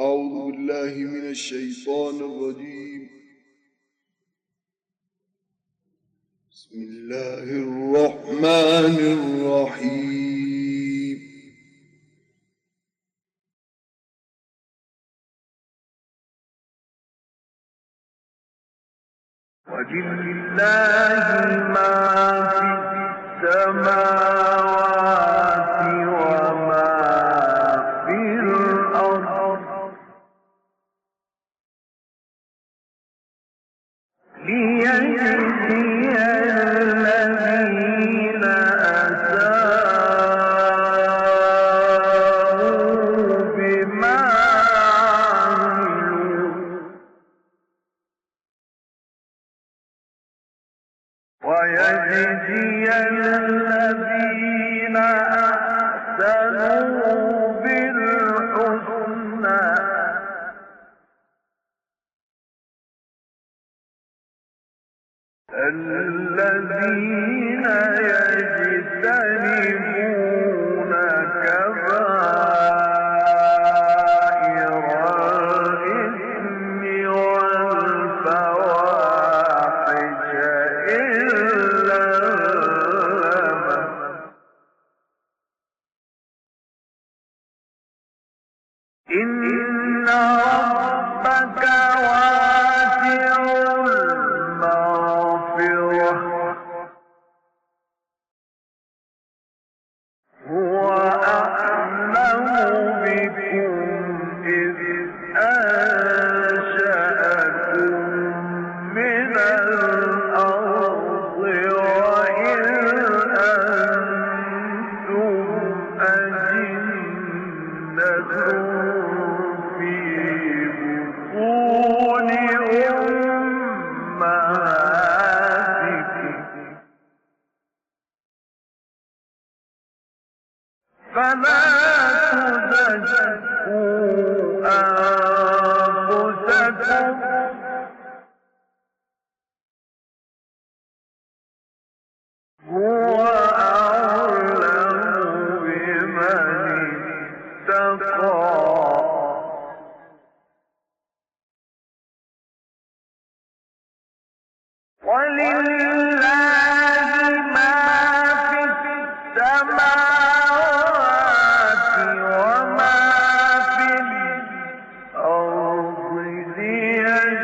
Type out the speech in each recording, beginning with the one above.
أعوذ بالله من الشيطان الرجيم. بسم الله الرحمن الرحيم. وجل الله ما في السماوات الذين يجتنبون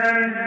Amen.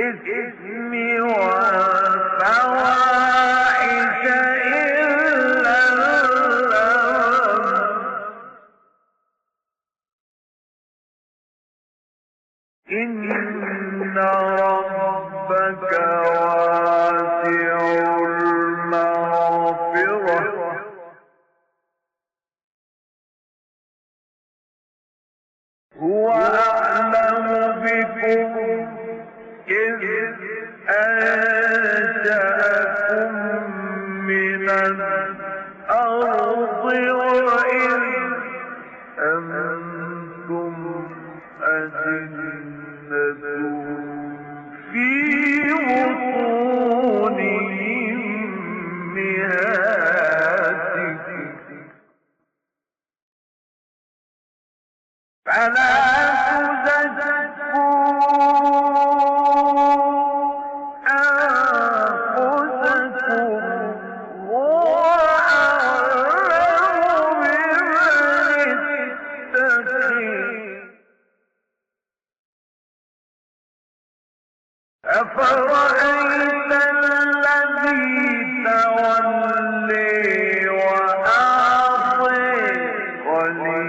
الإثم والفواحش في مطلع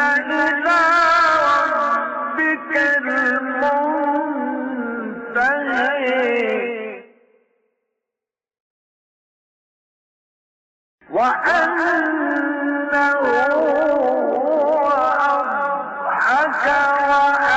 إلى ربك المنتهي. وأنه هو أضحك وأنه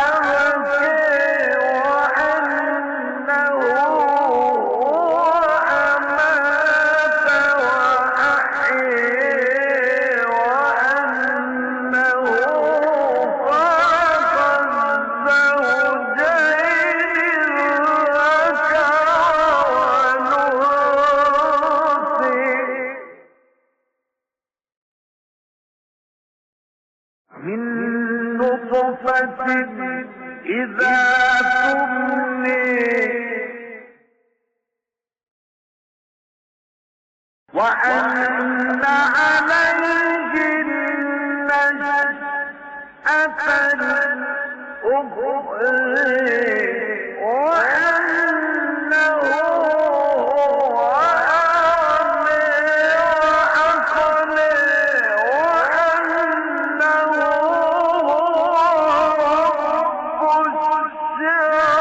Yeah.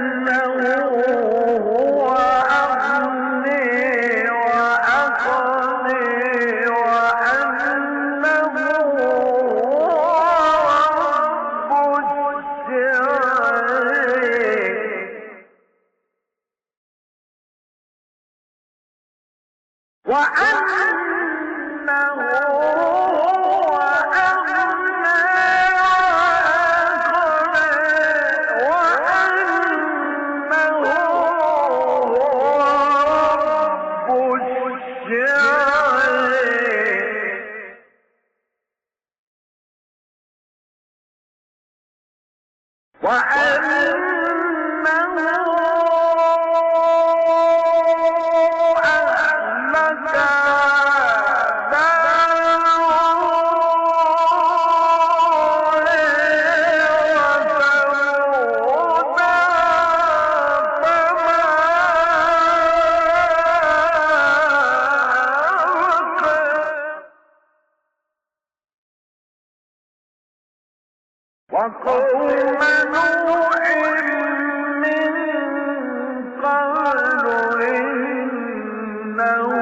وأما قالوا إنه